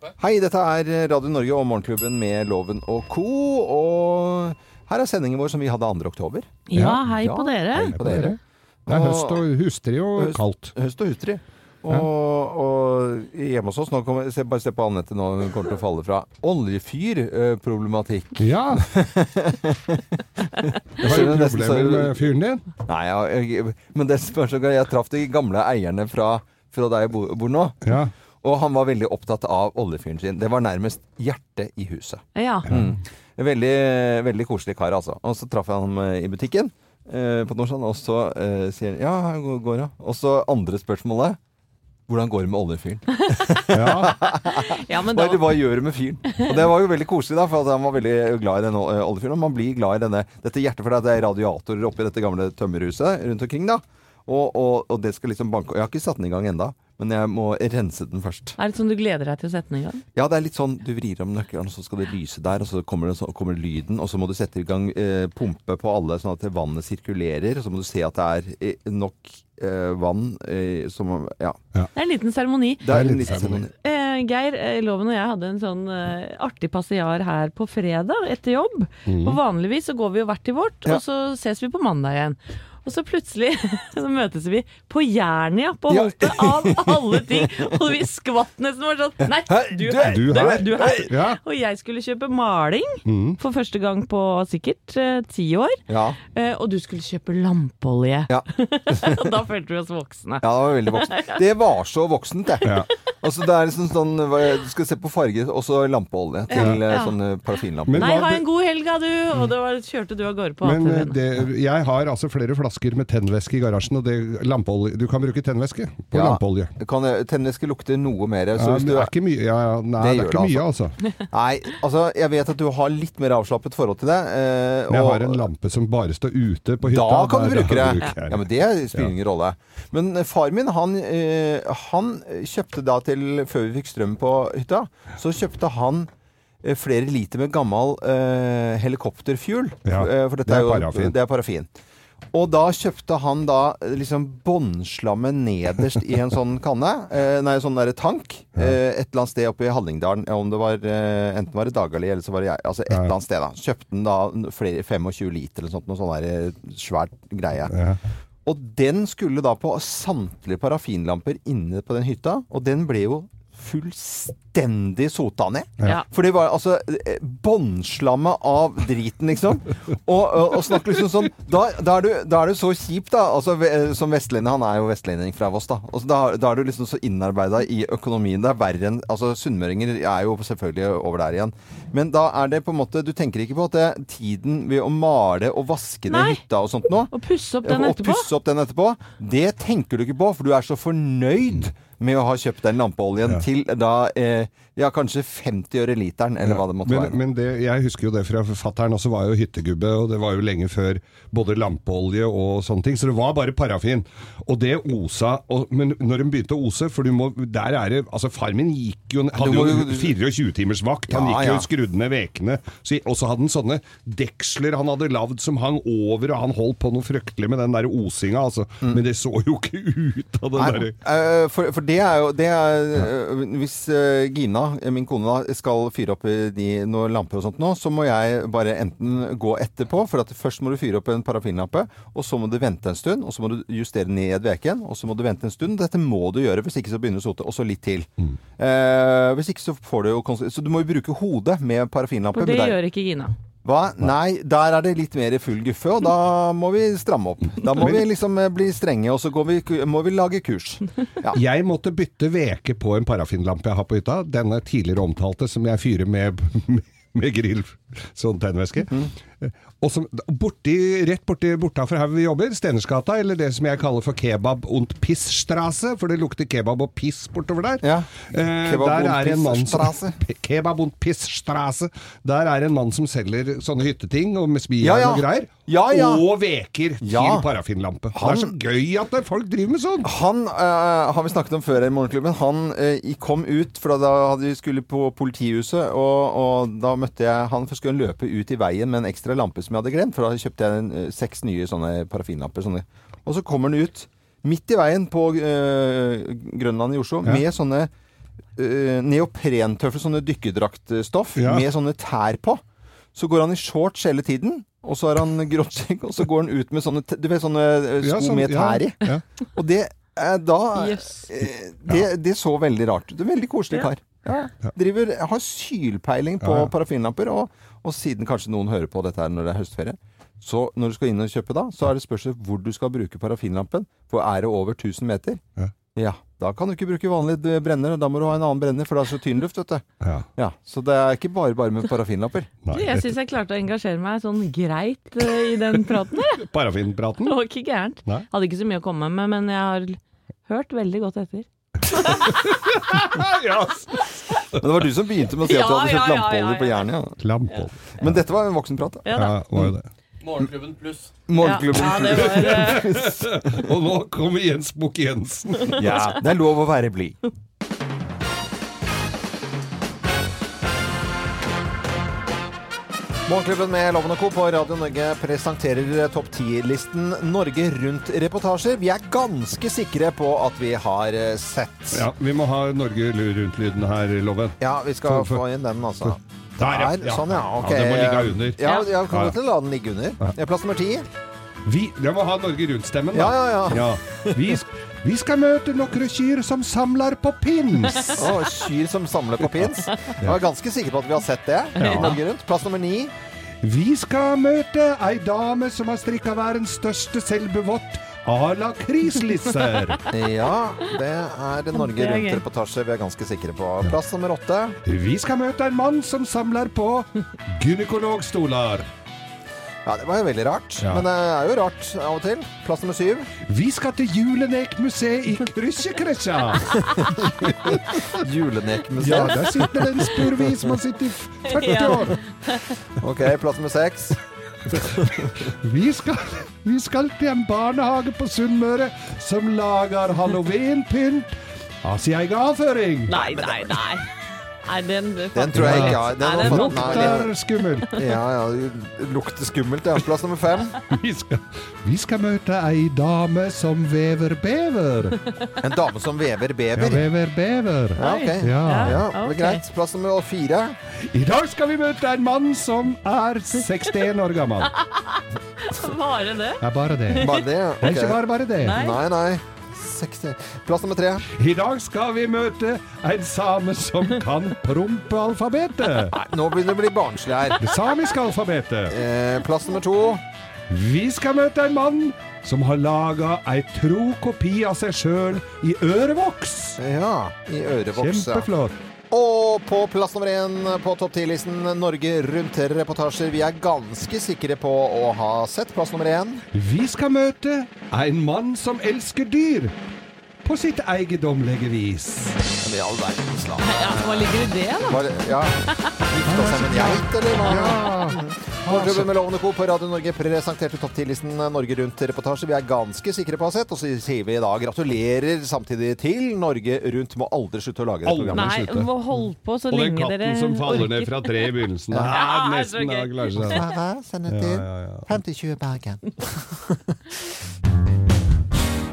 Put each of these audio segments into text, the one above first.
Hei, dette er Radio Norge og Morgenklubben med Loven og co. Og her er sendingen vår som vi hadde 2. oktober. Ja, hei på dere. Hei på dere. Det er høst og hustrig og Høst- kaldt. Høst og hustrig. Og, og hjemme hos oss nå kommer, se, Bare se på Anette nå, hun kommer til å falle fra. Oljefyrproblematikk. Ja! Jo Skjønner problemer med fyren din. Nei, jeg, jeg, men det spørs er jeg traff de gamle eierne fra, fra der jeg bor, bor nå. Ja. Og han var veldig opptatt av oljefyren sin. Det var nærmest hjertet i huset. Ja. Mm. Veldig, veldig koselig kar, altså. Og så traff jeg ham eh, i butikken eh, på Norsan, og så eh, sier han ja, her går- det. Og så andre spørsmålet. Hvordan går det med oljefyren? ja. ja, da Hva, hva gjør du med fyren? Og det var jo veldig koselig, da, for at han var veldig glad i denne eh, oljefyren. Og man blir glad i denne, dette hjertet, for det er radiatorer oppi dette gamle tømmerhuset rundt omkring, da. Og, og, og det skal liksom banke Jeg har ikke satt den i gang enda, men jeg må rense den først. Er det sånn du gleder deg til å sette den i gang? Ja, det er litt sånn du vrir om nøkkelen, og så skal det lyse der, og så kommer, det, så kommer lyden, og så må du sette i gang eh, pumpe på alle, sånn at vannet sirkulerer, og så må du se at det er eh, nok eh, vann eh, som Ja. Det er en liten seremoni. Det er en liten seremoni. Eh, Geir, eh, Loven og jeg hadde en sånn eh, artig passiar her på fredag etter jobb. Og vanligvis så går vi jo hvert til vårt, Ja. og så ses vi på mandag igjen. Og så plutselig så møtes vi på Jernia på Ja. Av alle ting! Og vi skvatt nesten var sånn Nei, du, Du- her! du her? Du her! Ja. Og jeg skulle kjøpe maling Mm. for første gang på sikkert eh, ti år. Ja. Eh, og du skulle kjøpe lampeolje. Da følte vi oss voksne. Ja, det var veldig voksent. Det var så voksent, det. Altså, det er liksom sånn hva- Du skal se på farge, og så lampeolje til eh, Ja. sånne parafinlamper. Men Nei, hva- ha en god helg da, du! Og da var- kjørte du av gårde på Men eh, ATV-en. det, jeg har altså flere flasker med tennvæske i garasjen, og det lampeolje Du kan bruke tennvæske på Ja. lampeolje. Kan jeg- Tennvæske lukter noe mer. Så Ja, hvis men du det er ikke mye, ja, ja, nei, Det det, gjør er ikke det, mye, altså. Nei, altså, jeg vet at du har litt mer avslappet forhold til det. eh, Men jeg og- har en lampe som bare står ute på hytta. Da kan du Der- bruke da det. jeg Ja, men det spiller ingen rolle. Men eh, far min, han, eh, han kjøpte da til Før vi fikk strøm på hytta, så kjøpte han eh, flere liter med gammel eh, helikopterfuel. Ja, Eh, for dette det er jo, parafin. Det er parafin. Og da kjøpte han da eh, liksom båndslammet nederst i en sånn kanne. Eh, nei, sånn derre tank. Eh, et eller annet sted oppe i Hallingdalen. Om det var eh, Enten var det Dagali, eller så var det jeg. Altså et Ja. eller annet sted, da. Kjøpte han da flere, 25 liter eller sånt, noe sånn der svært greie. Ja. Og den skulle da på samtlige parafinlamper inne på den hytta, og den ble jo fullstendig sota ned. Ja. For det var altså eh, båndslammet av driten, liksom. Og, og, og snakk liksom sånn da, da, er du, da er du så kjip, da. Altså, som vestlending, han er jo vestlending fra Voss, da. Altså, da, da er du liksom så innarbeida i økonomien. Det er verre enn Altså, sunnmøringer er jo selvfølgelig over der igjen. Men da er det på en måte Du tenker ikke på at det, tiden ved å male og vaske ned hytta og sånt nå Og pusse opp den etterpå. pusse opp den etterpå. Det tenker du ikke på, for du er så fornøyd med å ha kjøpt den lampeoljen Ja. til da eh, ja, kanskje 50 øre literen, eller hva det måtte men, være. men det, jeg husker jo det fra fatter'n også, var jo hyttegubbe, og det var jo lenge før både lampeolje og sånne ting, så det var bare parafin. Og det osa, og, men når den begynte å ose, for du må, der er det, altså far min gikk jo, hadde jo jo- 24 timers vakt, han Ja, gikk jo ja. og skrudde ned vekene, og så hadde han sånne deksler han hadde lagd som hang over, og han holdt på noe fryktelig med den der osinga, altså. Men det så jo ikke ut av den derre eh, for, for det er jo det er, eh, Hvis eh, Gina, eh, min kone, da, skal fyre opp de, noen lamper og sånt nå, så må jeg bare enten gå etterpå, for at først må du fyre opp en parafinlampe, og så må du vente en stund, og så må du justere ned veken, og så må du vente en stund. Dette må du gjøre, hvis ikke så begynner du å sote, og så litt til. Eh, hvis ikke så får du jo Så du må jo bruke hodet med parafinlampe. For det gjør ikke Gina. Hva? Nei, der er det litt mer full guffe, og da må vi stramme opp. Da må vi liksom eh, bli strenge, og så går vi, må vi lage kurs. Ja. Jeg måtte bytte veke på en parafinlampe jeg har på hytta. Denne tidligere omtalte som jeg fyrer med, med grill, sånn tennvæske. Og som, borti, rett borti bortafor her vi jobber, Stenersgata, eller det som jeg kaller for kebab und pissstrasse, for det lukter kebab og piss bortover der. Ja. Eh, der er en mann som, kebab und pissstrasse. Der er en mann som selger sånne hytteting og med spijern Ja, ja. og greier. Og veker til parafinlampe. Det er så gøy at folk driver med sånn! Han eh, har vi snakket om før i Morgenklubben. Han eh, kom ut, for da hadde vi skulle på politihuset, og, og da møtte jeg han, for skulle løpe ut i veien med en ekstra lampe som jeg hadde glemt, for da kjøpte jeg en, eh, seks nye sånne parafinlapper. Sånne. Og så kommer den ut midt i veien på øh, Grønland i Oslo Ja. med sånne øh, neoprentøfler, sånne dykkerdraktstoff, Ja. med sånne tær på. Så går han i shorts hele tiden. Og så har han grått skjegg, og så går han ut med sånne, du vet, sånne sko Ja, sånn- med tær i. Ja, ja. Og det er da yes. eh, det, det så veldig rart ut. Det er Veldig koselig Ja. kar. Ja. Driver, har sylpeiling på Ja, ja. parafinlamper, og, og siden kanskje noen hører på dette her når det er høstferie. Så når du skal inn og kjøpe da, så er det spørsmål hvor du skal bruke parafinlampen. For er det over 1000 meter, Ja. ja, da kan du ikke bruke vanlig brenner. Da må du ha en annen brenner, for det er så tynn luft, vet du. Ja. Ja, så det er ikke bare bare med parafinlamper. Nei, Jeg syns jeg klarte å engasjere meg sånn greit uh, i den praten. jeg. Parafinpraten? Det var ikke gærent. Nei. Hadde ikke så mye å komme med, men jeg har hørt veldig godt etter. ja. Men det var du som begynte med å si at du hadde kjøpt lampeolje på ja. jernet. Ja. Men dette var en voksenprat. da. Ja. Var jo det. Morgenklubben pluss. Morgenklubben. Ja, det eh, Og nå kommer Jens Bukk Jensen. Ja, det er lov å være blid. Morgenklubben med Loven Co. på Radio Norge presenterer topp 10-listen Norge Rundt-reportasjer. Vi er ganske sikre på at vi har eh, sett. Ja, vi må ha Norge Rundt-lyden her, Loven. Ja, vi skal få inn den, altså. Der, ja. Sånn, ja. Ok. Ja, den må ligge under. Ja, ja, kan godt la den ligge under. Plass nummer ti. Vi, jeg må ha Norge Rundt-stemmen, da. Ja, ja, ja. Ja. Vi, vi skal møte noen kyr som samler på pins. Å, kyr som samler på pins. Jeg er ganske sikker på at vi har sett det. Ja. Rundt. Plass nummer ni. Vi skal møte ei dame som har strikka verdens største selbevott à la krislisser. Ja, det er Norge. Rundt-reportasje vi er ganske sikre på. Plass nummer åtte. Vi skal møte en mann som samler på gynekologstoler. Ja, det var jo veldig rart. Ja. Men det er jo rart av og til. Plass nummer syv. Vi skal til Julenekmuseet i i Julenekmuseet? Ja, der sitter det en spurvis som har sittet i 40 år. Ok, plass nummer seks. Vi skal, vi skal til en barnehage på Sunnmøre som lager halloweenpynt av sin egen avføring. Nei, nei, nei. Nei, den, Den tror jeg ikke Nei, Den den Lukter skummelt. Ja, ja. Lukter skummelt, ja. Plass nummer fem. Vi skal, vi skal møte ei dame som vever bever. En dame som vever bever? Ja, vever bever. Ja, ok. Ja. Ja, okay. Greit. Plass nummer fire. I dag skal vi møte en mann som er 61 år gammel. Bare det? Det er bare det. Bare det? Det er ikke bare bare det. Nei. Nei, nei. 60. Plass nummer tre. I dag skal vi møte en same som kan prompealfabetet. Nei, nå begynner det å bli barnslig her. Det samiske alfabetet. Eh, plass nummer to. Vi skal møte en mann som har laga ei tro kopi av seg sjøl i ørevoks. Ja, i ørevoks. Kjempeflott. Og på plass nummer én på topp 10-listen Norge Rundt-reportasjer. Vi er ganske sikre på å ha sett plass nummer én. Vi skal møte en mann som elsker dyr. På sitt eiendommelige vis. Men i all verdens land. Ja, Hva ligger i det, da? Var ja. Gifta seg med en geit, eller hva? Morgenklubben med Lovende Co. på Radio Norge presenterte topp 10-listen Norge Rundt-reportasje. Vi er ganske sikre på å ha sett, og så sier vi da gratulerer samtidig til Norge Rundt. Må aldri slutte å lage det programmet. Nei, slutte. må holde på så Og lenge dere katten som faller ned fra treet i begynnelsen. Ja, Ja, det nesten så gøy. da klarer seg. Send det Ja, til ja, ja. 5020 Bergen.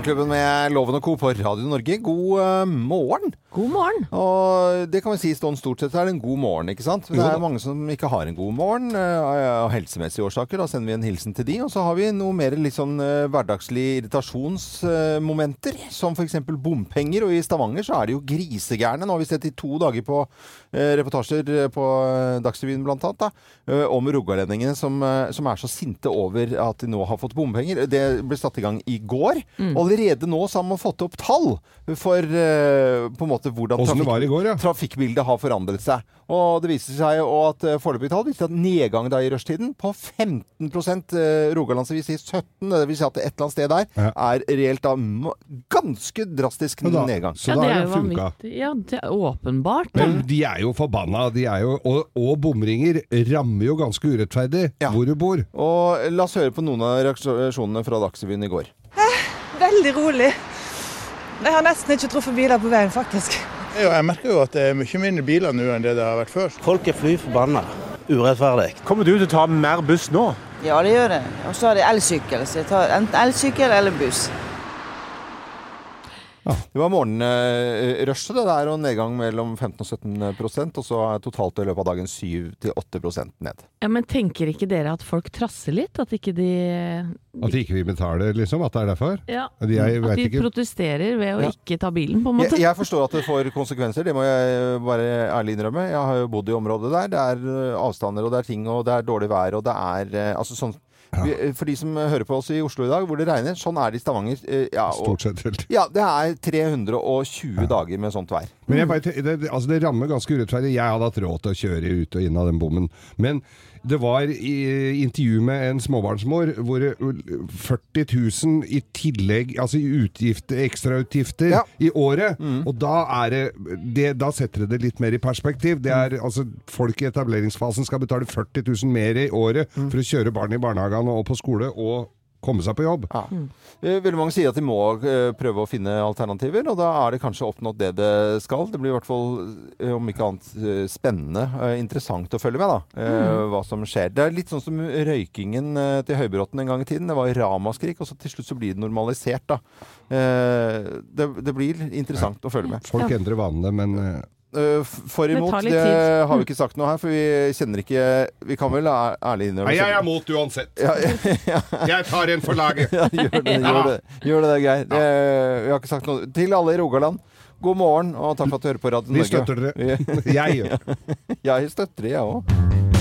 Klubben med Loven og Co. på Radio Norge. God eh, morgen! God morgen. Og det kan vi si sånn stort sett er det en god morgen, ikke sant? Men det er mange som ikke har en god morgen eh, av helsemessige årsaker. Da sender vi en hilsen til de. Og så har vi noe mer litt sånn hverdagslig hverdagslige irritasjonsmomenter, som f.eks. bompenger. Og i Stavanger så er det jo grisegærne. Nå har vi sett i to dager på eh, reportasjer eh, på eh, Dagsrevyen blant annet, da, eh, om rogalendingene som, eh, som er så sinte over at de nå har fått bompenger. Det ble satt i gang i går. Allerede nå så har man fått opp tall for eh, på en måte hvordan Åssen det trafikk- var i går, ja. trafikkbildet har forandret seg. Og det viser seg jo at eh, foreløpige tall viser at nedgang da i rushtiden på 15 eh, Rogaland så vil si 17 Det vil si at et eller annet sted der Ja. er reelt da ganske drastisk da- nedgang. Så ja, da det har er det jo funka. Ja, det er åpenbart. Men de er jo forbanna, de er jo, og, og bomringer rammer jo ganske urettferdig Ja. hvor du bor. Og la oss høre på noen av reaksjonene fra Dagsrevyen i går. Veldig rolig. Jeg har nesten ikke truffet biler på veien, faktisk. Jeg merker jo at det er mye mindre biler nå enn det det har vært før. Folk er fly forbanna. Urettferdig. Kommer du til å ta mer buss nå? Ja, det gjør det. Og så har de elsykkel, så jeg tar enten elsykkel eller buss. Det var morgenrushet, det der, og nedgang mellom 15 og 17% og så er totalt i løpet av dagen 7-8% ned. Ja, Men tenker ikke dere at folk trasser litt? At ikke de At de ikke vil betale, liksom? At det er derfor? Ja. De, jeg At de ikke. protesterer ved å Ja. ikke ta bilen, på en måte? jeg forstår at det får konsekvenser, det må jeg bare ærlig innrømme. Jeg har jo bodd i området der. Det er avstander, og det er ting, og det er dårlig vær, og det er eh, altså sånn vi- For de som hører på oss i Oslo i dag, hvor det regner, sånn er det i Stavanger. eh, Ja, og, Stort sett helt. ja, det er 320 dager med sånt vær. Men jeg det- altså det rammer ganske urettferdig. Jeg hadde hatt råd til å kjøre ut og inn av den bommen. Men det var i intervju med en småbarnsmor hvor 40 000 i tillegg, altså i utgifter, ekstrautgifter Ja. i året. Og da er det, det Da setter det det litt mer i perspektiv. Det er altså Folk i etableringsfasen skal betale 40 000 mer i året for å kjøre barn i barnehagene og på skole og komme seg på jobb. Ja. Mm. Veldig mange sier at de må eh, prøve å finne alternativer, og da er det kanskje oppnådd det det skal. Det blir i hvert fall, eh, om ikke annet, eh, spennende, eh, interessant å følge med, da. Mm. Hva som skjer. Det er litt sånn som røykingen eh, til Høybråten en gang i tiden. Det var ramaskrik, og så til slutt så blir det normalisert, da. Eh, Det, det blir interessant å følge med. Folk endrer vanene, men eh, Eh, For Det imot, det, det, har vi ikke sagt noe her, for vi kjenner ikke Vi kan vel være ærlig innrømme Nei, jeg er mot uansett. ja, ja, Jeg tar en for laget. Ja, gjør det, gjør det, gjør det, det er Geir. Eh, vi har ikke sagt noe. Til alle i Rogaland, god morgen, og takk for at du hører på Radio Vi støtter dere. Jeg gjør. Jeg støtter det, jeg òg.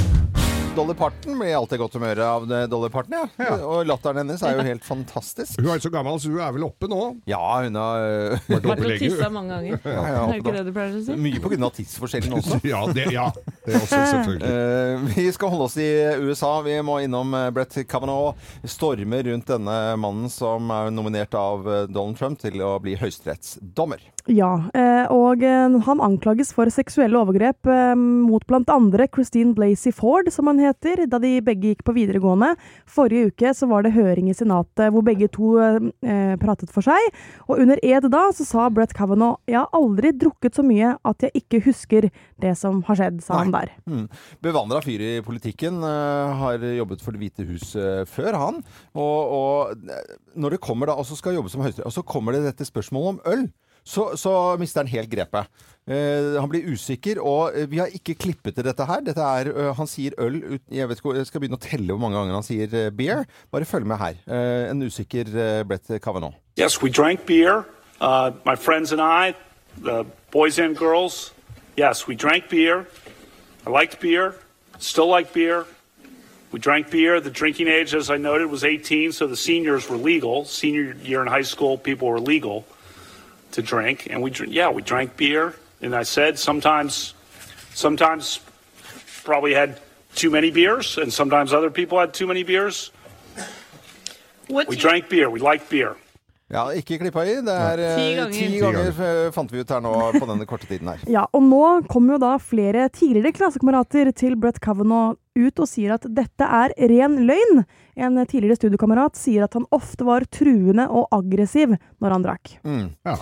Dolly Parton blir alltid godt humør av det Dolly Parton, ja. Ja. Og latteren hennes er jo helt fantastisk. Hun er så gammel, så hun er vel oppe nå. Ja, hun har uh, Vært og lenge. tissa mange ganger. ja, Er det ikke det du pleier å si? Mye på grunn av tidsforskjellen også. Ja, det, ja, det er også selvfølgelig. Uh, vi skal holde oss i USA. Vi må innom eh, Brett Kavanaugh. Stormer rundt denne mannen som er nominert av eh, Donald Trump til å bli høyesterettsdommer. Ja, eh, og eh, han anklages for seksuelle overgrep eh, mot andre Christine Blasey Ford, som han heter, da de begge gikk på videregående. Forrige uke så var det høring i Senatet hvor begge to eh, pratet for seg. Og under ed da så sa Brett Kavanaugh jeg har aldri drukket så mye at jeg ikke husker det som har skjedd, sa han der. Mm. Bevandra fyr i politikken. har jobbet for Det hvite hus før, han. Og, og når det kommer da, og så skal jobbe som høyesterett, og så kommer det dette spørsmålet om øl. Så, så mister han helt grepet. Uh, han blir usikker, og eh, vi har ikke klippet til dette her. Dette er, uh, han sier øl ut, jeg, vet ikke, jeg skal begynne å telle hvor mange ganger han sier uh, beer. Bare følg med her. En usikker Brett Kavanaugh. Yes, we drank beer. Uh, my friends and I, the boys and girls. Yes, we drank beer. I liked beer. Still like beer. We drank beer. The drinking age, as I noted, was 18, so the seniors were legal. Senior year in high school, people were legal to drink, and we, yeah, we drank beer. And I said sometimes, sometimes, probably had too many beers, and sometimes other people had too many beers. We drank beer. We liked beer. Ja, ikke klippa i. Det er eh, Ti ganger. ti Ti ganger fant vi ut her nå på denne korte tiden her. Ja, og nå kommer jo da flere tidligere klassekamerater til Brett Kavanaugh ut og sier at dette er ren løgn. En tidligere studiekamerat sier at han ofte var truende og aggressiv når han drakk. Mm. Ja.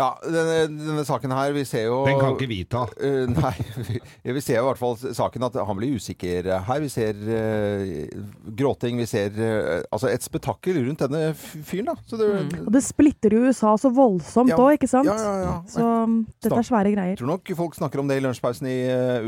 Ja, denne, denne saken her, vi ser jo Den kan ikke vi ta. Uh, nei, vi, vi ser jo i hvert fall saken at han blir usikker her. Vi ser uh, gråting, vi ser uh, altså et spetakkel rundt denne fyren, da. Så det, Og det splitter jo USA så voldsomt Ja. ikke sant? Ja, ja, ja. Så um, dette er svære greier. Tror nok folk snakker om det i lunsjpausen i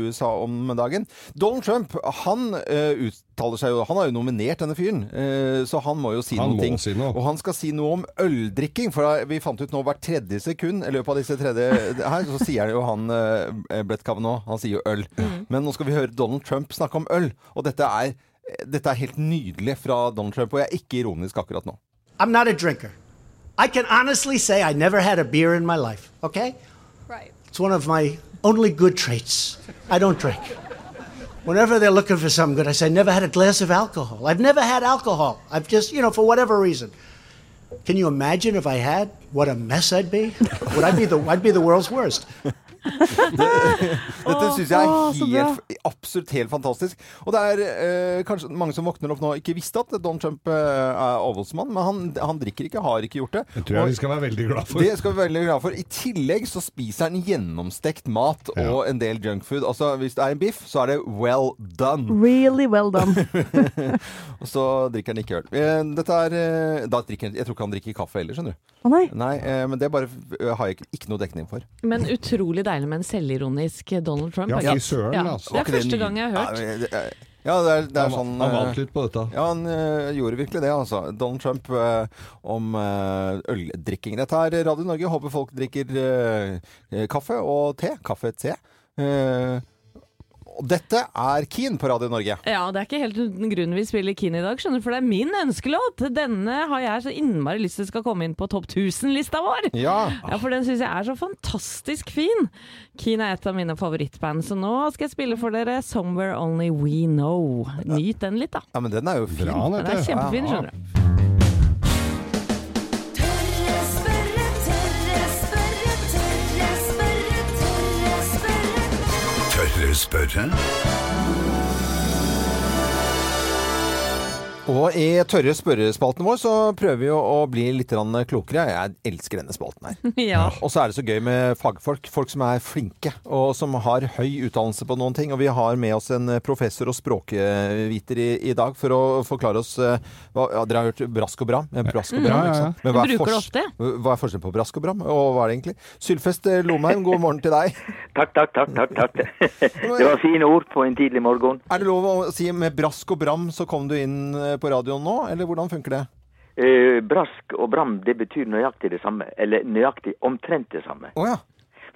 USA om dagen. Donald Trump han uttaler seg jo Han har jo nominert denne fyren, eh, så han må jo si Han noen må ting. si noe. Og han skal si noe om øldrikking, for vi fant ut nå hvert tredje sekund i løpet av disse tredje her, så sier jo han eh, Brett Kavanaugh Han sier jo øl. Men nå skal vi høre Donald Trump snakke om øl, og dette er, dette er helt nydelig fra Donald Trump, og jeg er ikke ironisk akkurat nå. I'm not a drinker. I can honestly say I never had a beer in my life, okay? Right. It's one of my only good traits. I don't drink. Whenever they're looking for something good, I say, I never had a glass of alcohol. I've never had alcohol. I've just, you know, for whatever reason. Can you imagine if I had? What a mess I'd be. Would I be the? I'd be the world's worst. Dette syns jeg er helt, absolutt helt fantastisk. Og det er eh, kanskje mange som våkner opp nå og ikke visste at Don Trump eh, er avholdsmann, men han, han drikker ikke, har ikke gjort det. Det tror jeg vi skal være veldig glad for. Det skal vi være veldig glad for. I tillegg så spiser han gjennomstekt mat og en del junkfood. Altså hvis det er en biff, så er det well done. Really well done. Og så drikker han ikke øl. Eh, Dette er eh, da drikker han, Jeg tror ikke han drikker kaffe heller, skjønner du. Å nei. Nei, eh, men det bare eh, har jeg ikke, ikke noe dekning for. Men utrolig deilig med en selvironisk Donald Trump. Ja, fy søren, ja, altså. Det er første gang jeg har hørt. Ja, det er- det er, Han, sånn han eh, vant litt på dette. Ja, han uh, gjorde virkelig det, altså. Donald Trump uh, om uh, øldrikking. Dette er Radio Norge. Håper folk drikker eh, kaffe og te. Kaffe, te. Eh, og dette er Keen på Radio Norge. Ja, det er ikke helt uten grunn vi spiller Keen i dag, skjønner du, for det er min ønskelåt. Denne har jeg så innmari lyst til skal komme inn på topp 1000-lista vår. Ja. Ja, for den syns jeg er så fantastisk fin. Keen er et av mine favorittband, så nå skal jeg spille for dere 'Somewhere Only We Know'. Nyt den litt, da. ja, men den er jo fin. Bra, Den er kjempefin, skjønner du. Spørre. Og i tørre spørrespalten vår så prøver vi jo å bli litt klokere. Jeg elsker denne spalten her. Ja. Og så er det så gøy med fagfolk. Folk som er flinke, og som har høy utdannelse på noen ting. Og vi har med oss en professor og språkviter i, i dag for å forklare oss eh, hva, ja, Dere har hørt brask og bram? Eh, Brask og bram, sant? Men hva er, hva er forskjellen på brask og bram, og hva er det egentlig? Sylfest eh, Lomheim, god morgen til deg. Takk, takk, takk. takk, takk. Det var fine ord på en tidlig morgen. Er det lov å si med brask og bram så kom du inn på radioen nå, eller hvordan funker det? Eh, brask og bram det betyr nøyaktig det samme, eller nøyaktig omtrent det samme. Oh, ja.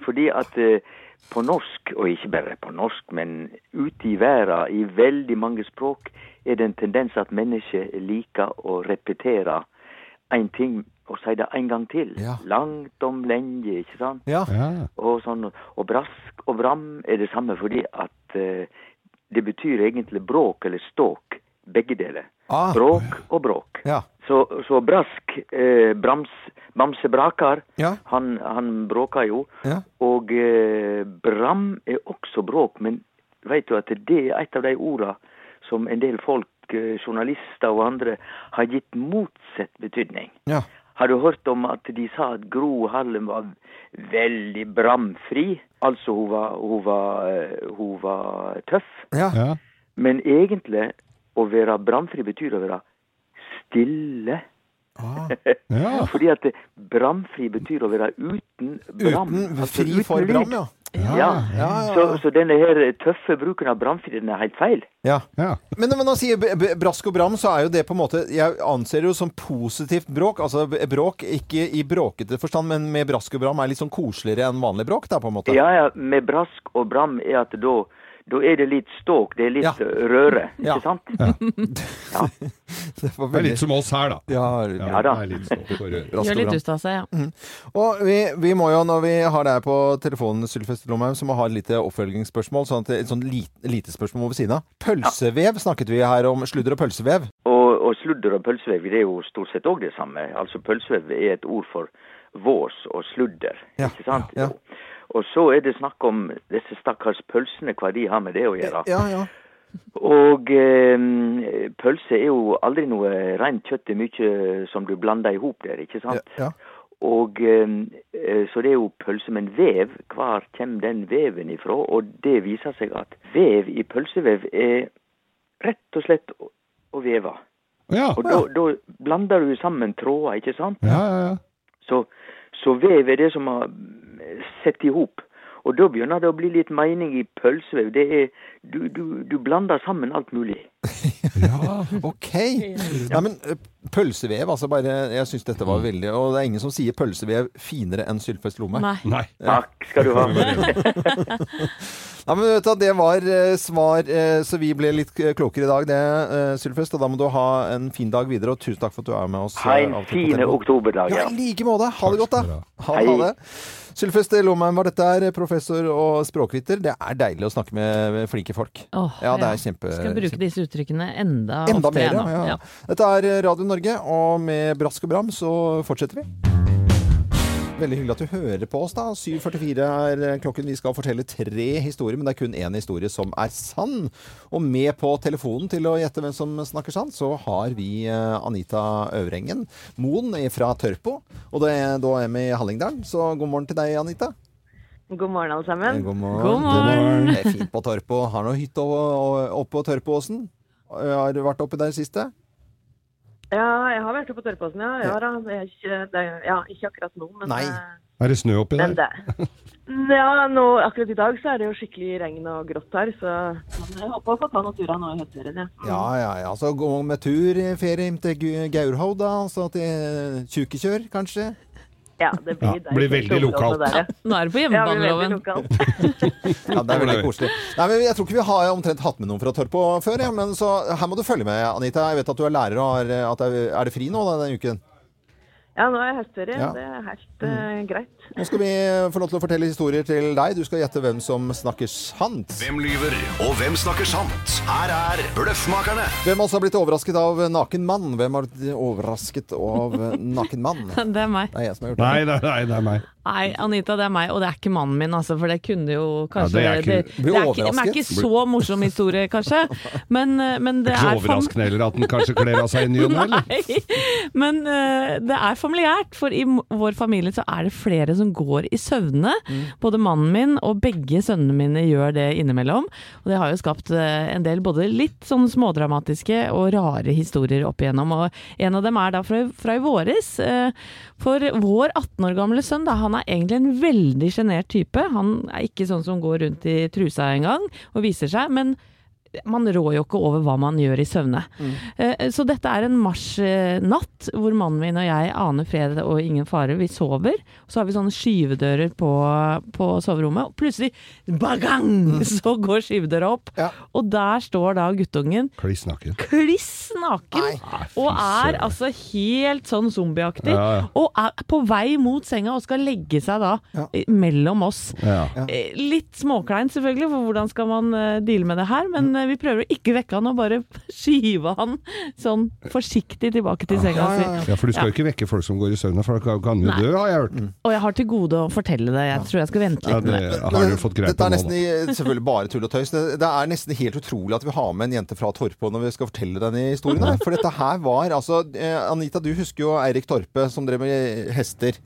Fordi at eh, på norsk, og ikke bare på norsk, men ute i verden, i veldig mange språk, er det en tendens at mennesker liker å repetere en ting og si det en gang til. Ja. Langt om lenge, ikke sant? Ja. Ja. Og, sånn, og brask og bram er det samme fordi at eh, det betyr egentlig bråk eller ståk, begge deler. Ah. Bråk og bråk. Ja. Så, så brask, eh, brams, Bamse Brakar, Ja. han, han bråker jo. Ja. Og eh, bram er også bråk, men vet du at det er et av de orda som en del folk, eh, journalister og andre, har gitt motsatt betydning. Ja. Har du hørt om at de sa at Gro Harlem var veldig bramfri? Altså hun var, hun var, eh, hun var tøff. Ja. Ja. Men egentlig å være bramfri betyr å være stille. Ah. Ja. Fordi at det- bramfri betyr å være uten bram. Uten altså fri for bram, ja. Ja. Ja, ja, Så, ja. så denne her tøffe bruken av bramfri, den er helt feil. ja. Ja. Men når man sier brask og bram, så er jo det på en måte Jeg anser det jo som positivt bråk. Altså bråk ikke i bråkete forstand, men med brask og bram er litt sånn koseligere enn vanlig bråk, da, på en måte. Ja, ja, med brask og bram er at da, da er det litt ståk, det er litt Ja. røre, ikke Ja. sant? Det var Det er litt som oss her, da. Ja, Ja da. det litt ståk på rør. Gjør litt ut av seg, ja. Og vi, vi må jo, når vi har deg på telefonen, Sylfest Lomheim, så må ha et lite oppfølgingsspørsmål. Sånn at et sånn lite, lite spørsmål ved siden av. Pølsevev snakket vi her om. Sludder og pølsevev. Og, og sludder og pølsevev, det er jo stort sett òg det samme. Altså pølsevev er et ord for vås og sludder, Ja, ikke sant? Ja, ja. Og så er det snakk om disse stakkars pølsene, hva de har med det å gjøre. Ja, ja. Og eh, pølse er jo aldri noe rent kjøtt, det er mye som du blander i hop der, ikke sant? ja. Og eh, eh, Så det er jo pølse, men vev, hvor kommer den veven ifra? Og det viser seg at vev i pølsevev er rett og slett å, å veve. Ja. Og da, da blander du sammen tråder, ikke sant? Ja, ja, ja. Så, så vev er det som har sett i hop. Og da begynner det å bli litt mening i pølsevev. Det er, du, du, du blander sammen alt mulig. ja. Ok. Nei, men ø, pølsevev, altså bare Jeg syns dette var veldig Og det er ingen som sier pølsevev finere enn Sylfest Lomme. Nei. Nei. Takk skal du ha. Nei, men vet du, Det var eh, svar, eh, så vi ble litt klokere i dag, det, eh, Sylfest. Og da må du ha en fin dag videre, og tusen takk for at du er med oss. Ha en fin oktoberdag. Ja, Ja. i like måte. Ha det godt, da. Ha, det. ha det. Sylfest Lomheim var dette her, professor og språkviter. Det er deilig å snakke med flinke folk. Oh, Ja, det er kjempe... Skal bruke kjempe- disse uttrykkene enda, Enda oftere mer, ja, ja. Dette er Radio Norge, og med brask og bram så fortsetter vi. Veldig hyggelig at du hører på oss, da. 7.44 er eh, klokken. Vi skal fortelle tre historier, men det er kun én historie som er sann. Og med på telefonen til å gjette hvem som snakker sant, så har vi eh, Anita Øvrengen Moen fra Tørpo. Og det er da er vi i Hallingdal, så god morgen til deg, Anita. God morgen, alle sammen. God morgen. God morgen. Det er fint på Tørpo. Har noe hytte oppe opp på Tørpoåsen? Har du vært oppi der siste? Ja, jeg har vært oppe på Tørrpåsen, ja. ja, da. Ikke, det ja ikke akkurat nå, men, Nei. eh, Er det snø oppi der? det Ja, nå, akkurat i dag så er det jo skikkelig regn og grått her, så jeg håper å få ta noen turer nå i høstferien, ja. Ja, ja, ja. Så gå med tur i ferie til Gaurhaug, da. Så til Tjukekjør, kanskje? Ja, det blir, Ja, blir veldig lokalt. Der, ja. Nå er det på Ja, det blir hjemmebaneloven. Ja, det er veldig koselig. Nei, men Jeg tror ikke vi har omtrent hatt med noen fra Tørpo før, ja, men så her må du følge med, Anita. Jeg vet at du er lærer og har, at det er, er det fri nå da, denne uken? Ja, nå er høstferie. Ja. Det er helt uh, greit. Nå skal vi få lov til å fortelle historier til deg. Du skal gjette hvem som snakker sant. Hvem lyver, og hvem snakker sant? Her er Bløffmakerne. Hvem altså har blitt overrasket av naken mann? Hvem har blitt overrasket av naken mann? Det er meg. Det er jeg som har gjort Nei, nei, nei, det er meg. Nei, Anita, det er meg, og det er ikke mannen min, altså, for det kunne jo kanskje det er ikke- det, det er ikke, det er ikke så morsom historie, kanskje. Men, eh, men det Det er ikke er overraskende heller at den kanskje kler av seg i ny og ne, men uh, det er familiært, for i vår familie så er det flere som går i søvne. Mm. Både mannen min og begge sønnene mine gjør det innimellom. Og det har jo skapt uh, en del både litt sånn smådramatiske og rare historier opp igjennom. Og en av dem er da fra, fra i våres. uh, For vår 18 år gamle sønn, da, han er egentlig en veldig sjenert type. Han er ikke sånn som går rundt i trusa engang og viser seg. men man rår jo ikke over hva man gjør i søvne. Mm. Så dette er en marsnatt hvor mannen min og jeg aner fred og ingen fare. Vi sover, så har vi sånne skyvedører på, på soverommet. Og plutselig, bagang, så går skyvedøra opp. Og der står da guttungen Kliss naken. kliss naken. og er altså helt sånn zombieaktig. Ja, ja. Og er på vei mot senga og skal legge seg da eh, mellom oss. Ja. Eh, Litt småkleint selvfølgelig, for hvordan skal man eh, deale med det her? Men eh, vi prøver å ikke vekke han og bare skyve han sånn forsiktig tilbake til senga si. Ja, for du skal jo ikke vekke folk som går i søvn, for da kan jo dø, har jeg hørt. Og jeg har til gode å fortelle det. Jeg tror jeg skal vente litt med det det. har du fått greie Dette på er nå, nesten da. selvfølgelig bare tull og tøys. Det, det er nesten helt utrolig at vi har med en jente fra Torpe når vi skal fortelle denne historien. her. For dette her var altså eh, Anita, du husker jo Eirik Torpe som drev med hester.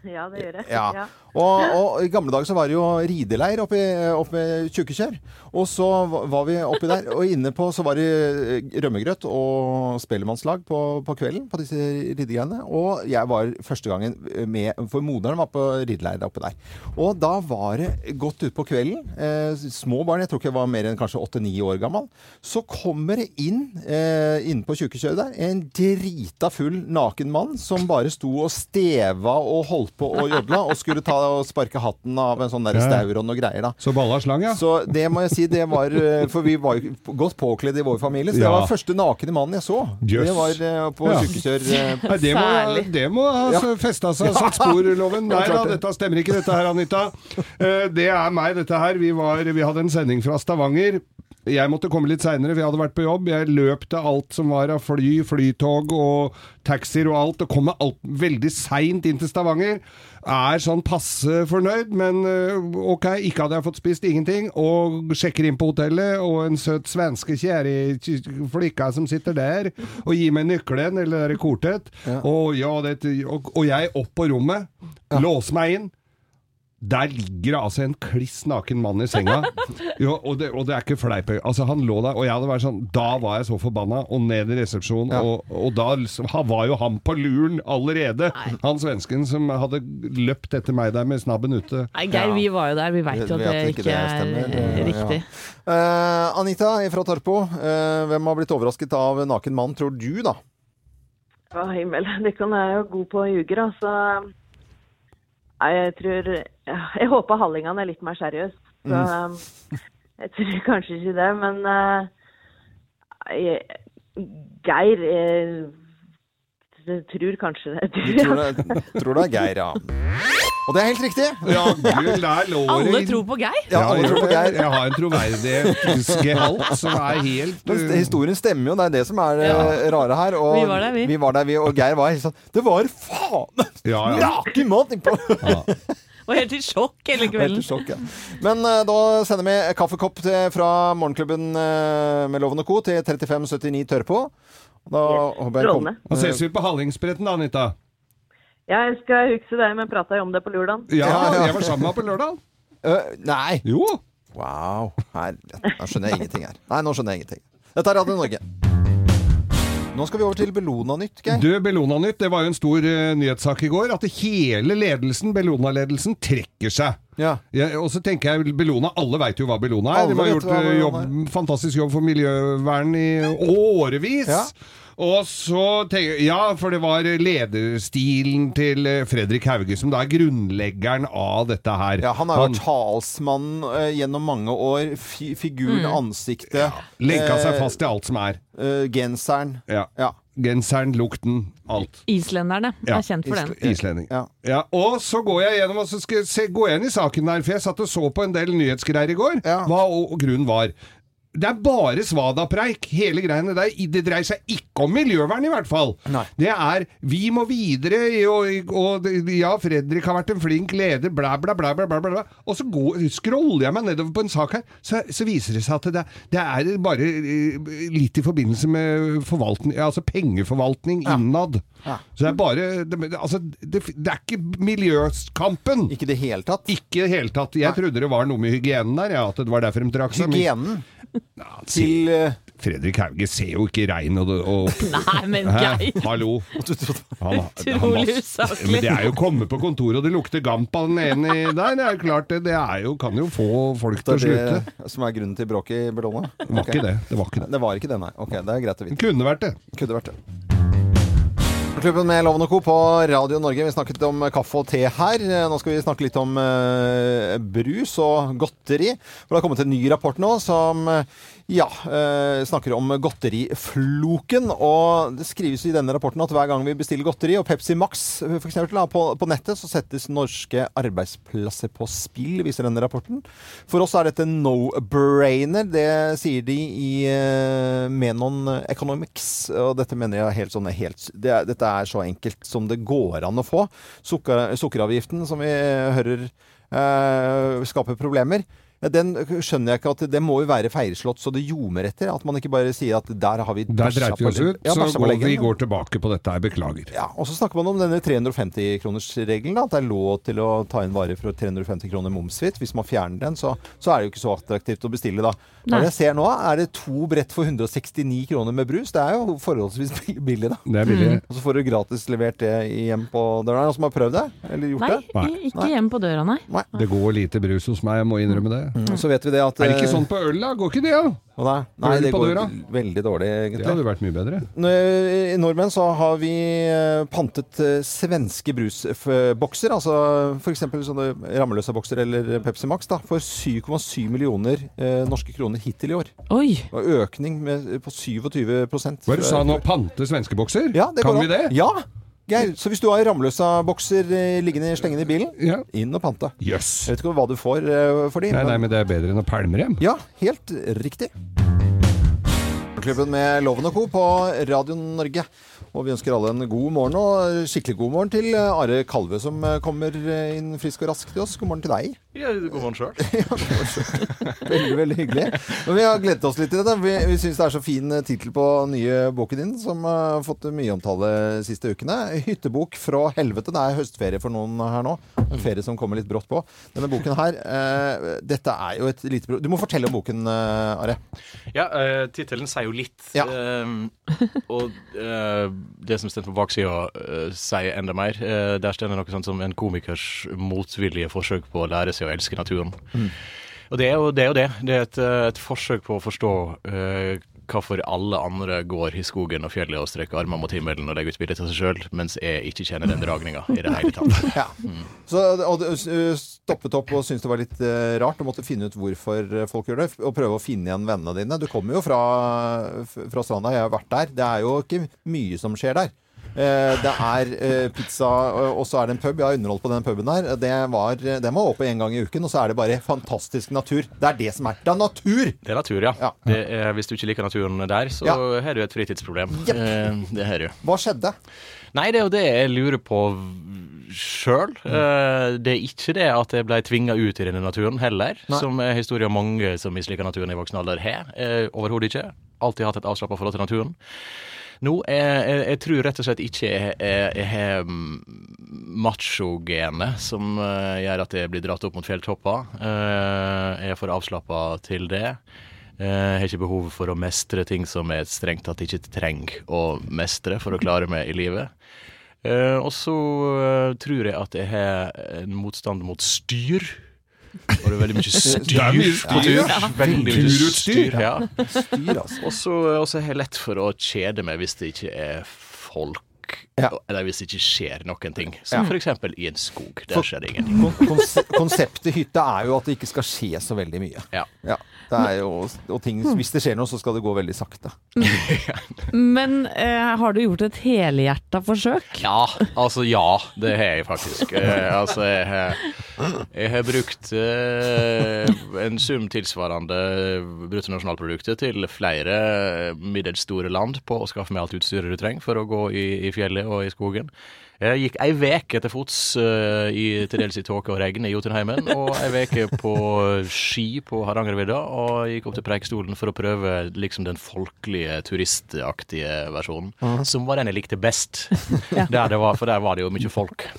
Ja, det gjør jeg. Ja. Og, og i gamle dager så var det jo rideleir oppe, i- oppe Tjukkekjør. Og så var vi oppi der, og inne på så var det eh, rømmegrøt og spellemannslag på, på kvelden på disse ridegreiene. Og jeg var første gangen med, for moderen var på rideleir oppe der. Og da var det godt utpå kvelden, eh, små barn, jeg tror ikke jeg var mer enn kanskje åtte-ni år gammel, så kommer det inn, eh, inne på Tjukkekjøret der, en drita full naken mann som bare sto og steva og holdt på å jodle og skulle ta og sparke hatten av en sånn der staur og noe greier da. Så balla slang, ja. Så det må jeg si, det var eh, For vi var jo godt påkledd i vår familie, så det var første nakne mannen jeg så. Yes. Det var eh, på Ja. sykekjør. eh, Nei, det, må, det må ha Ja. festa seg, som satt spor i loven. Nei da, dette stemmer ikke, dette her, Anita. Eh, Det er meg, dette her. Vi, var, vi hadde en sending fra Stavanger. Jeg måtte komme litt seinere, for jeg hadde vært på jobb. Jeg løp til alt som var av fly, flytog og taxier og alt, og kom med alt, veldig seint inn til Stavanger. Er sånn passe fornøyd, men øh, ok, ikke hadde jeg fått spist ingenting. Og sjekker inn på hotellet, og en søt svenske flikka som sitter der, og gir meg nøkkelen, eller det kortet. Ja. Og, ja, det, og, og jeg opp på rommet, låser meg inn. Der ligger det altså en kliss naken mann i senga. Jo, og, det, og det er ikke fleip. Altså, han lå der, og jeg hadde vært sånn Da var jeg så forbanna, og ned i resepsjonen. Og, og da liksom, han var jo han på luren allerede. Han svensken som hadde løpt etter meg der med snabben ute. Nei, Geir, vi var jo der. Vi veit jo at det ikke er stemmer. riktig. Ja. riktig. Eh, Anita fra Torpo, uh, hvem har blitt overrasket av naken mann, tror du, da? Å, himmel. Det kan jeg jo god på å ljuge, da. Så Nei, jeg tror Jeg håper hallingene er litt mer seriøse. Så Mm. jeg tror kanskje ikke det, men uh, jeg, Geir jeg, jeg tror kanskje det. Du tror det, tror det er Geir, ja. Og det er helt riktig. Ja, gul, der lå Alle inn. tror på Geir. Ja, alle tror på Geir. Jeg har en troverdighetsgehalt som er helt Men uh, historien stemmer jo, det er det som er det rare her. Og Vi var der, vi. Vi var der, vi. Og Geir var helt sånn Det var faen! Ja, ja. Naken mat! Og helt i sjokk hele Helt i kvelden. sjokk, ja. Men uh, da sender vi kaffekopp til, fra Morgenklubben uh, med Loven og Co. til 3579 Tørrpå. Da Da ses vi på Hallingsbretten da, Anita. Jeg skal huske det, men prata jeg om det på lørdag? Ja, Ja, ja. jeg var sammen med deg på lørdag. Uh, nei! Jo. Wow. Her, nå skjønner jeg ingenting her. Nei, nå skjønner jeg ingenting. Dette er Radio Norge. Nå skal vi over til Bellona-nytt, Geir. Du, Bellona-nytt, det var jo en stor uh, nyhetssak i går. At hele ledelsen, Bellona-ledelsen, trekker seg. Ja. og så tenker jeg Bellona, alle veit jo hva Bellona er. Alle De har gjort eh, jobb, fantastisk jobb for miljøvern i årevis. Ja. Og så tenker jeg Ja, for det var lederstilen til eh, Fredrik Hauge som da er grunnleggeren av dette her. Ja, han har jo vært talsmann eh, gjennom mange år. Fi figuren, ansiktet. Lenka seg eh, fast i alt som er. Uh, genseren. Ja. Ja. Genseren, lukten, alt. Islenderne er kjent for den. Islending. Ja. Ja, og så går jeg gjennom og så skal jeg se, gå igjen i saken der, for jeg satt og så på en del nyhetsgreier i går. Ja. Hva og, og grunnen var. Det er bare svadapreik, hele greiene. Det, er, det dreier seg ikke om miljøvern, i hvert fall. Nei. Det er 'vi må videre', og, og ja, Fredrik har vært en flink leder, bla, bla, bla. bla, bla, bla. Og så går, scroller jeg meg nedover på en sak her, så, så viser det seg at det, det er bare eh, litt i forbindelse med forvaltning, altså pengeforvaltning innad. Ja. Så det er bare det, altså, det, det er ikke miljøkampen. Ikke i det hele tatt. Ikke i det hele tatt. Jeg trodde det var noe med hygienen der, ja, at det var derfor de trakk seg. Hygienen Ja, til eh, Fredrik Hauge ser jo ikke rein og, og Nei, men Geir. Hallo. Utrolig usaklig. Men det er jo å komme på kontoret, og det lukter gamp av den ene der. Det er jo klart, det, det er jo, kan jo få folk til å Det er slutte. det som er grunnen til bråket i Bellona? Ikke det. Det var ikke det. Det var ikke det, nei. Ok, det er greit å vite. kunne vært det. Kunne vært det. Klubben med Loven og Co. på Radio Norge. Vi snakket om kaffe og te her. Nå skal vi snakke litt om eh, brus og godteri. For det har kommet en ny rapport nå som eh, ja, eh, snakker om godterifloken. Og det skrives i denne rapporten at hver gang vi bestiller godteri, og Pepsi Max f.eks. På, på nettet, så settes norske arbeidsplasser på spill, viser denne rapporten. For oss er dette no-brainer. Det sier de i eh, Menon Economics. Og dette mener jeg helt sånn helt, det Dette er så enkelt som det går an å få. Sukker, sukkeravgiften, som vi hører eh, skaper problemer. Ja, Den skjønner jeg ikke at det må jo være feilslått så det ljomer etter. At man ikke bare sier at der har vi Der dreit vi oss ut, Ja, så går, vi går tilbake på dette her. Beklager. Ja, og så snakker man om denne 350-kronersregelen. At det er lov til å ta inn varer for 350 kroner momsfritt. Hvis man fjerner den, så, så er det jo ikke så attraktivt å bestille da. Hva er jeg ser nå, er det to brett for 169 kroner med brus. Det er jo forholdsvis billig, da. Det er billig. Og så får du gratis levert det hjem på døra. Er det noen som har prøvd det? Eller gjort Nei, det? Nei. ikke hjem på døra, nei. Det går lite brus hos meg, jeg må innrømme det. Mm. Så vet vi det at Er det ikke eh, sånn på øl, da? Går ikke det, da? Nei, nei det går døra? veldig dårlig, Det hadde vært mye bedre. I nordmenn så har vi eh, pantet eh, svenske brusbokser, altså f.eks. sånne rammeløse bokser eller Pepsi Max, da, for 7,7 millioner eh, norske kroner hittil i år. Oi! Og økning med, på 27 Hva du sa nå? Pante svenskebokser? Ja, det kan går vi det? Ja! Geir, så hvis du har Ramløsa-bokser liggende liggende stengende i bilen, Ja. inn og pante. Yes. Jeg vet ikke hva du får eh, for de. Nei, nei, men det er bedre enn å pælme dem. Ja, helt riktig. Klubben med Loven og Co. på Radio Norge. Og vi ønsker alle en god morgen, og skikkelig god morgen til Are Kalve, som kommer inn frisk og rask til oss. God morgen til deg. Ja, god morgen sjøl. Veldig, veldig hyggelig. Men vi har gledet oss litt til dette. Vi, vi syns det er så fin tittel på nye boken din, som har fått mye omtale de siste ukene. 'Hyttebok fra helvete'. Det er høstferie for noen her nå. En ferie som kommer litt brått på. Denne boken her, eh, dette er jo et lite Du må fortelle om boken, eh, Are. Ja, uh, tittelen sier jo litt. Ja. Eh, og eh, det som står på baksida, eh, sier enda mer. Eh, der står det noe sånt som en komikers motvillige forsøk på å lære seg å elske naturen. Mm. Og det er jo det. Er jo det. det er et, eh, et forsøk på å forstå uh, hvorfor alle andre går i skogen og fjellet og strekker armene mot himmelen og legger ut bilde av seg sjøl, mens jeg ikke kjenner den dragninga i det hele tatt. Ja. Så, og du stoppet opp og syntes det var litt uh, rart og måtte finne ut hvorfor folk gjør det, og prøve å finne igjen vennene dine. Du kommer jo fra, fra stranda, jeg har vært der. Det er jo ikke mye som skjer der. Eh, Det er eh, pizza, og og så er det en pub. Jeg har underholdt på den puben der. Det var, den var åpen en gang i uken, og så er det bare fantastisk natur. Det er det som er Det er natur! Det er natur, ja. Det er, hvis du ikke liker naturen der, så Ja. har du et fritidsproblem. Eh, det har du. Hva skjedde? Nei, det er jo det jeg lurer på sjøl. det er ikke det at jeg ble tvinga ut i denne naturen heller, Nei. som er historien mange som misliker naturen i voksen alder har. Eh, Overhodet ikke. Alltid hatt et avslappa forhold til naturen. Nå, jeg, jeg, jeg tror rett og slett ikke jeg, jeg har mm, machogenet som eh, gjør at jeg blir dratt opp mot fjelltopper. Eh, jeg er for avslappa til det. Eh, Jeg har ikke behov for å mestre ting som jeg strengt tatt ikke trenger å mestre for å klare meg i livet. Eh, og så eh, tror jeg at jeg har en motstand mot styr. Og det er veldig mye styr. Mye styr, ja. Veldig mye styr. Ja. Styr, altså. Og så og så har jeg lett for å kjede meg hvis det ikke er folk. Eller hvis det ikke skjer noen ting. Som Ja. eksempel i en skog. Der For- skjer det ingenting. Kon konse konseptet hytte er jo at det ikke skal skje så veldig mye. Ja. det er jo, og ting, hvis det skjer noe, så skal det gå veldig sakte. Men eh, har du gjort et helhjerta forsøk? Ja, altså ja. Det har jeg faktisk. Eh, altså jeg har, jeg har brukt eh, en sum tilsvarende bruttonasjonalproduktet til flere middels store land på å skaffe meg alt utstyret du trenger for å gå i, i fjellet og i skogen. Jeg gikk ei veke til fots eh, i til dels i tåke og regn i Jotunheimen, og ei veke på ski på Hardangervidda, og gikk opp til Preikestolen for å prøve liksom den folkelige, turistaktige versjonen, Mhm. som var den jeg likte best. Der det var, for der var det jo mye folk.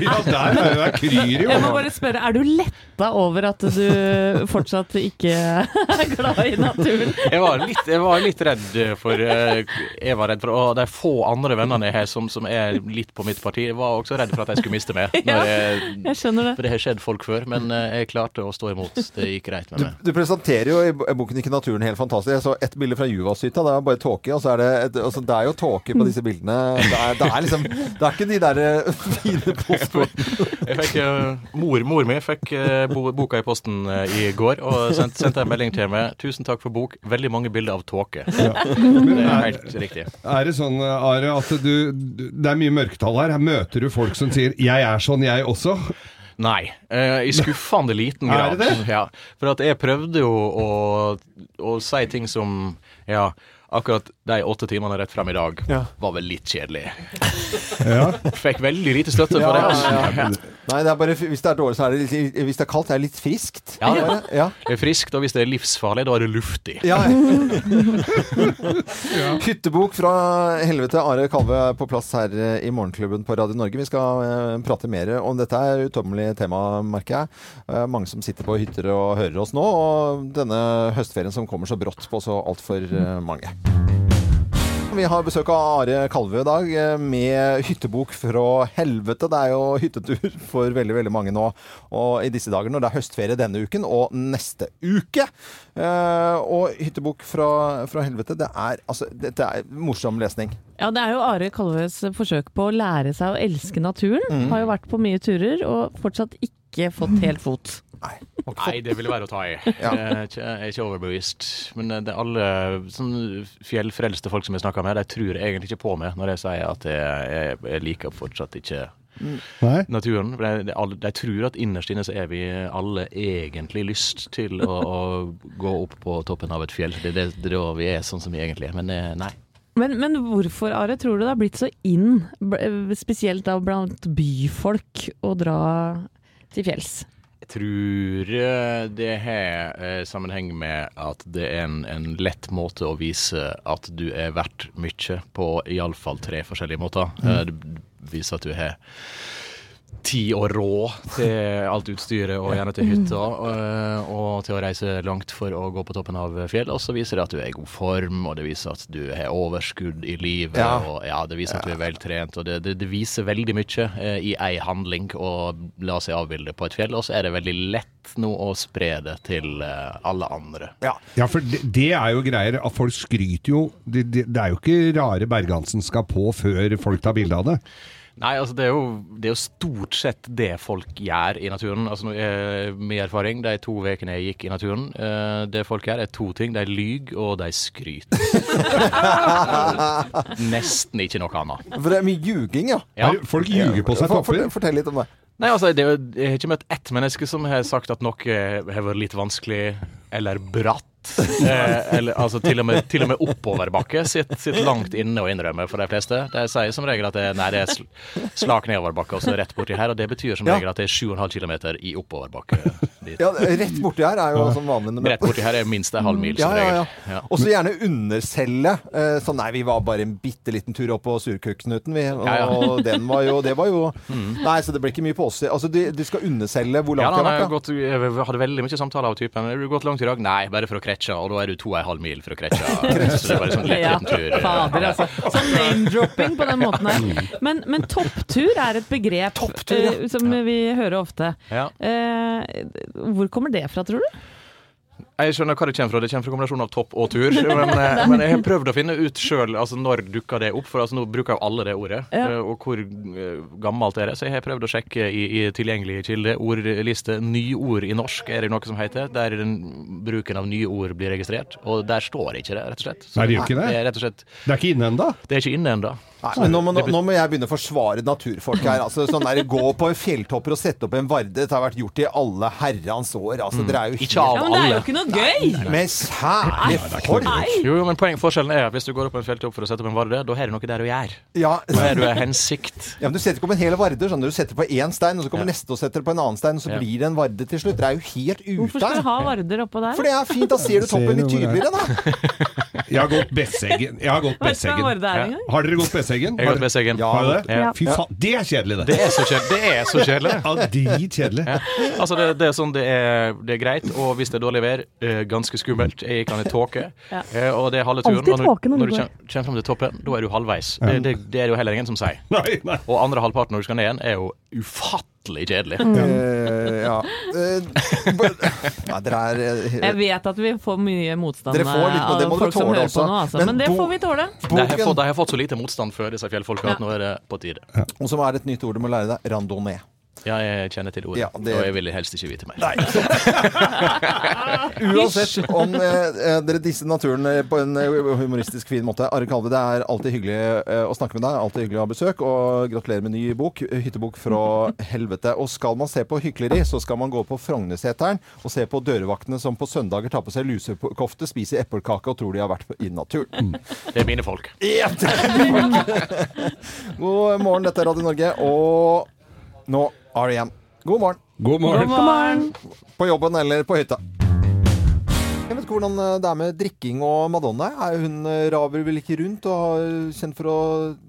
Ja, der er det der kryr jo. Jeg må bare spørre, er du letta over at du fortsatt ikke er glad i naturen? Jeg var litt, jeg var litt redd for eh, Jeg var redd for Og de få andre vennene jeg har som, som er litt på mitt parti, var også redd for at jeg skulle miste meg. Ja, jeg, jeg skjønner det. For det har skjedd folk før, men eh, jeg klarte å stå imot. Det gikk greit med meg. du presenterer jo i boken ikke naturen helt fantastisk. Jeg så ett bilde fra Juvashytta. Det er bare tåke. Og så er det, et, altså, det er jo tåke på disse bildene. Det er, det er liksom Det er ikke de der eh, fine postkortene. Jeg eh, mor, mor mi fikk bo, boka i posten i går og sendte, sendt en melding til meg. 'Tusen takk for bok. Veldig mange bilder av tåke'. Ja. Det er helt riktig. Er det sånn, Are, at du, du Det er mye mørketall her. Her møter du folk som sier 'jeg er sånn, jeg også'? Nei, eh, i skuffende liten Er grad. det det? Ja, for at jeg prøvde jo å, å si ting som Ja, akkurat de åtte timene rett frem i dag Ja. var vel litt kjedelig. Ja. Fikk veldig lite støtte for det. Altså. Ja, ja. Nei, det er bare Hvis det er dårlig, så er det litt Hvis det er kaldt, det er litt friskt. Ja, Bare, ja. Det er friskt, og hvis det er livsfarlig, da er det luftig. Ja. Hyttebok fra helvete. Are Kalve er på plass her eh, i Morgenklubben på Radio Norge. Vi skal eh, prate mer om dette er utømmelig tema, merker jeg. Eh, mange som sitter på hytter og hører oss nå, og denne høstferien som kommer så brått på så altfor eh, mange. Vi har besøk av Are Kalve i dag eh, med hyttebok fra helvete. Det er jo hyttetur for veldig veldig mange nå. Og i disse dager når det er høstferie denne uken og neste uke. Eh, og hyttebok fra, fra helvete, det er, altså, dette er morsom lesning. Ja, det er jo Are Kalves forsøk på å lære seg å elske naturen. Mm. Har jo vært på mye turer og fortsatt ikke fått helt fot. Nei, det ville være å ta i. Ja. Jeg er ikke, er overbevist. Men det er alle sånn fjellfrelste folk som jeg snakker med, de tror egentlig ikke på meg når jeg sier at jeg, jeg, jeg liker fortsatt ikke Nei. naturen. For de, de, de tror at innerst inne så er vi alle egentlig lyst til å, å gå opp på toppen av et fjell. Det er det, det er da vi er sånn som vi egentlig er. Men eh, nei. Men, men hvorfor, Are, tror du det har blitt så inn, spesielt da blant byfolk, å dra til fjells? Jeg tror eh, det har eh, sammenheng med at det er en, en lett måte å vise at du er verdt mye på iallfall tre forskjellige måter. Mm. Eh, Det viser at du har tid og råd til alt utstyret og gjerne til hytta, eh, og til å reise langt for å gå på toppen av fjell. Og så viser det at du er i god form, og det viser at du har overskudd i livet. Ja. Og ja, det viser at du er veltrent, og det, det, det viser veldig mye eh, i ei handling å la seg avbilde på et fjell. Og så er det veldig lett nå å spre det til eh, alle andre. Ja. Ja, for det, det er jo greier at folk skryter jo det, det, det er jo ikke rare Bergansen skal på før folk tar bilde av det. Nei, altså det er, jo, det er jo stort sett det folk gjør i naturen. Altså nå er Min erfaring de to ukene jeg gikk i naturen, eh, det folk gjør er to ting. De lyver, og de skryter. Nesten ikke noe annet. For det er mye ljuging, ja. Ja. Folk ljuger på seg For- for- Fortell litt om det. Nei, altså, det er Jeg har ikke møtt ett menneske som har sagt at noe har vært litt vanskelig eller bratt. Eh, eller, altså, til og med, til og med oppoverbakke sitt, sitt langt inne å innrømme for de fleste. De sier som regel at det, nei, det er slak nedoverbakke og så rett borti her. Og det betyr som regel at det er 7,5 km i oppoverbakke. dit. Ja, rett borti her er jo som vanlig. men- Rett borti her er minst en halv mil, som Ja, ja, regel. ja. Og så gjerne underselge. Eh, sånn nei, vi var bare en bitte liten tur opp på Surkukknuten, vi. Og Ja, ja. den var jo Det var jo Nei, så det blir ikke mye på oss. Altså, de, de skal underselge hvor Ja, langt da, de jeg, har vært. gått, jeg hadde veldig mye samtaler av typen Har du gått langt i dag? Nei, bare for å kretsje. Og da er du to og en halv mil for å kretsje. Så det er bare sånn lett Ja, liten tur. eh, fader, altså. Sånn name-dropping på den måten her. Men, men topptur er et begrep eh, som vi hører ofte. Ja. Eh, hvor kommer det fra, tror du? Jeg skjønner hva det kommer fra. Det kommer fra kombinasjonen av topp og tur. Men, eh, men jeg har prøvd å finne ut sjøl altså, når dukka det opp. For altså, nå bruker jo alle det ordet. Ja. eh, Og hvor eh, gammelt er det? Så jeg har prøvd å sjekke i, i tilgjengelig kilde, ordliste, nyord i norsk er det noe som heter. Der den, bruken av nye ord blir registrert. Og der står ikke det, rett og slett. Så Nei, det gjør ikke det? Det er rett og slett Det er ikke inne ennå? Det er ikke inne ennå. Nei, men nå må, nå, nå må jeg begynne å forsvare naturfolk her. Altså, sånn der, Gå på en fjelltopper og sette opp en varde. Det har vært gjort i alle herrens år. Altså, dere er jo Ikke av Ja, men det er jo alle. ikke noe gøy! Men særlig folk! Jo, jo, men poeng, forskjellen er at hvis du går opp på en fjelltopp for å sette opp en varde, da har du noe der å gjøre. Ja. Da er du en hensikt. Ja, men Du setter ikke opp en hel varde. Skjønner Du Du setter på én stein, og så kommer Ja. neste og setter på en annen stein, og så Ja. blir det en varde til slutt. Dere er jo helt ute. Hvorfor skal du ha varder oppå der? For det er fint. Da ser du toppen litt du hvor det er? tydeligere, da. Jeg har gått Besseggen. Jeg har gått Vet du hva Besseggen. varde er engang? Har dere gått Besseggen? Jeg har gått Besseggen. Ja, har du det? Ja. Fy faen, det er kjedelig, det. Det er så kjedelig. Det er så kjedelig. Ja, dritkjedelig. Ja. Altså, det, det er sånn det er, det er greit, og hvis det er dårlig vær, eh, ganske skummelt. Jeg gikk an i tåke, Ja. eh, og det er halve turen. Alltid tåke når du når du går. kommer frem til toppen, da er du halvveis. Det, det, det er det jo heller ingen som sier. Nei, nei. Og andre halvparten når du skal ned igjen, er jo ufattelig kjedelig. Eh, ja. Uh, but, Nei, dere er uh, Jeg vet at vi får mye motstand Dere får litt, det av folk som hører også. på nå, altså. Men Men, det får vi tåle. Det har, fått, det har fått så lite motstand før, disse fjellfolka, at nå er det på tide. og som er et nytt ord du må lære deg, randonee. Ja, jeg kjenner til ordet, Ja, det- og jeg vil helst ikke vite mer. Uansett om eh, eh, dere disser naturen eh, på en eh, humoristisk fin måte. Are Kalve, det er alltid hyggelig eh, å snakke med deg. Alltid hyggelig å ha besøk. Og gratulerer med ny bok, 'Hyttebok fra helvete'. Og skal man se på hykleri, så skal man gå på Frognerseteren og se på dørvaktene som på søndager tar på seg lusekofte, spiser eplekake og tror de har vært i naturen. Det er mine folk. Ja, det er God morgen, dette er Radio Norge. Og nå R.E.M. God morgen. God morgen. God morgen! På jobben eller på hytta. Jeg vet ikke hvordan eh, det er med drikking og Madonna. Er hun eh, raver vel ikke rundt og er kjent for å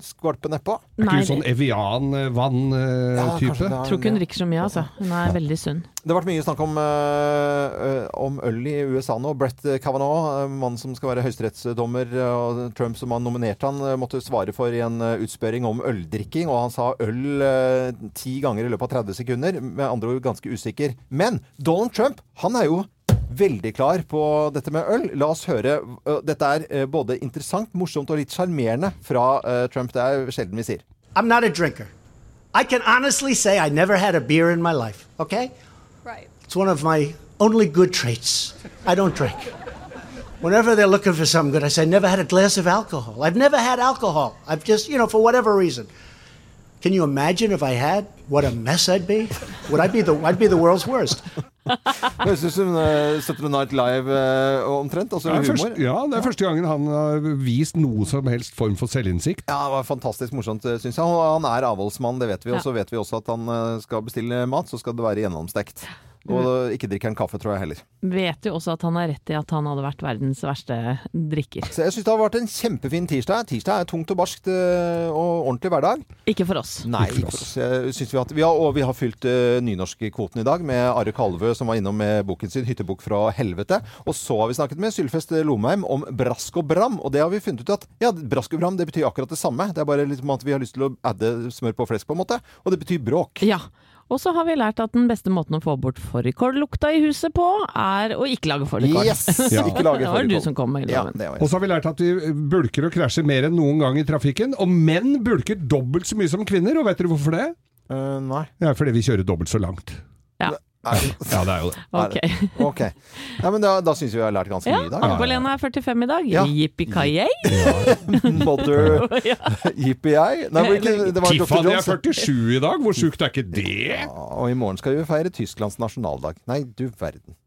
skvalpe nedpå? Er ikke hun sånn Ja, Evian-vann-type? er- tror ikke hun drikker så mye, altså. Hun er veldig sunn. Det har vært mye snakk om, eh, eh, om øl i USA nå. Brett Kavanaugh, eh, mannen som skal være høyesterettsdommer, eh, og Trump som har nominert han, eh, måtte svare for i en eh, utspørring om øldrikking. Og han sa øl eh, ti ganger i løpet av 30 sekunder. Med andre ord ganske usikker. Men Donald Trump, han er jo veldig klar på dette med øl. La oss høre. Dette er både interessant, morsomt og litt sjarmerende fra Trump. Det er sjelden vi sier. I'm not a drinker. I can honestly say I never had a beer in my life, okay? Right. It's one of my only good traits. I don't drink. Whenever they're looking for something good, I say, I never had a glass of alcohol. I've never had alcohol. I've just, you know, for whatever reason. Can you imagine if I had? What a mess I'd be. Would I be the? I'd be the world's worst. Det høres ut som uh, Saturday Night Live eh, omtrent. Altså Det er humor. første, ja, det er første gangen han har vist noe som helst form for selvinnsikt. Ja, det var fantastisk morsomt, syns jeg. Og han er avholdsmann, det vet vi. Og så vet vi også at han eh, skal bestille mat, så skal det være gjennomstekt. Og ikke drikker han kaffe, tror jeg heller. Vet jo også at han har rett i at han hadde vært verdens verste drikker. Så jeg syns det har vært en kjempefin tirsdag. Tirsdag er tungt og barskt eh, og ordentlig hverdag. Ikke for oss. Nei, ikke for oss. Vi, har, vi har, og vi har fylt uh, nynorskkvoten i dag med Are Kalvø, som var innom med boken sin 'Hyttebok fra helvete'. Og så har vi snakket med Sylfest Lomheim om brask og bram. Og det har vi funnet ut at ja, brask og bram det betyr akkurat det samme. Det er bare litt om at vi har lyst til å adde smør på flesk, på en måte. Og det betyr bråk. Ja. Og så har vi lært at den beste måten å få bort fårikållukta i huset på, er å ikke lage fårikål. Yes! Ikke lage det var du som kom med Ja, loven. det Og så har vi lært at vi bulker og krasjer mer enn noen gang i trafikken. Og menn bulker dobbelt så mye som kvinner, og vet dere hvorfor det? nei. Ja, fordi vi kjører dobbelt så langt. Ja. Ja, det er jo det. Ok. okay. Ja, men da, da syns vi vi har lært ganske Ja, mye i dag. Anne Bolena er 45 i dag. Ja. Yippee-ki-yay! Mother jippi-ei. Tiffany er 47 i dag, hvor sjukt er ikke det? Ja, og i morgen skal vi feire Tysklands nasjonaldag. Nei, du verden.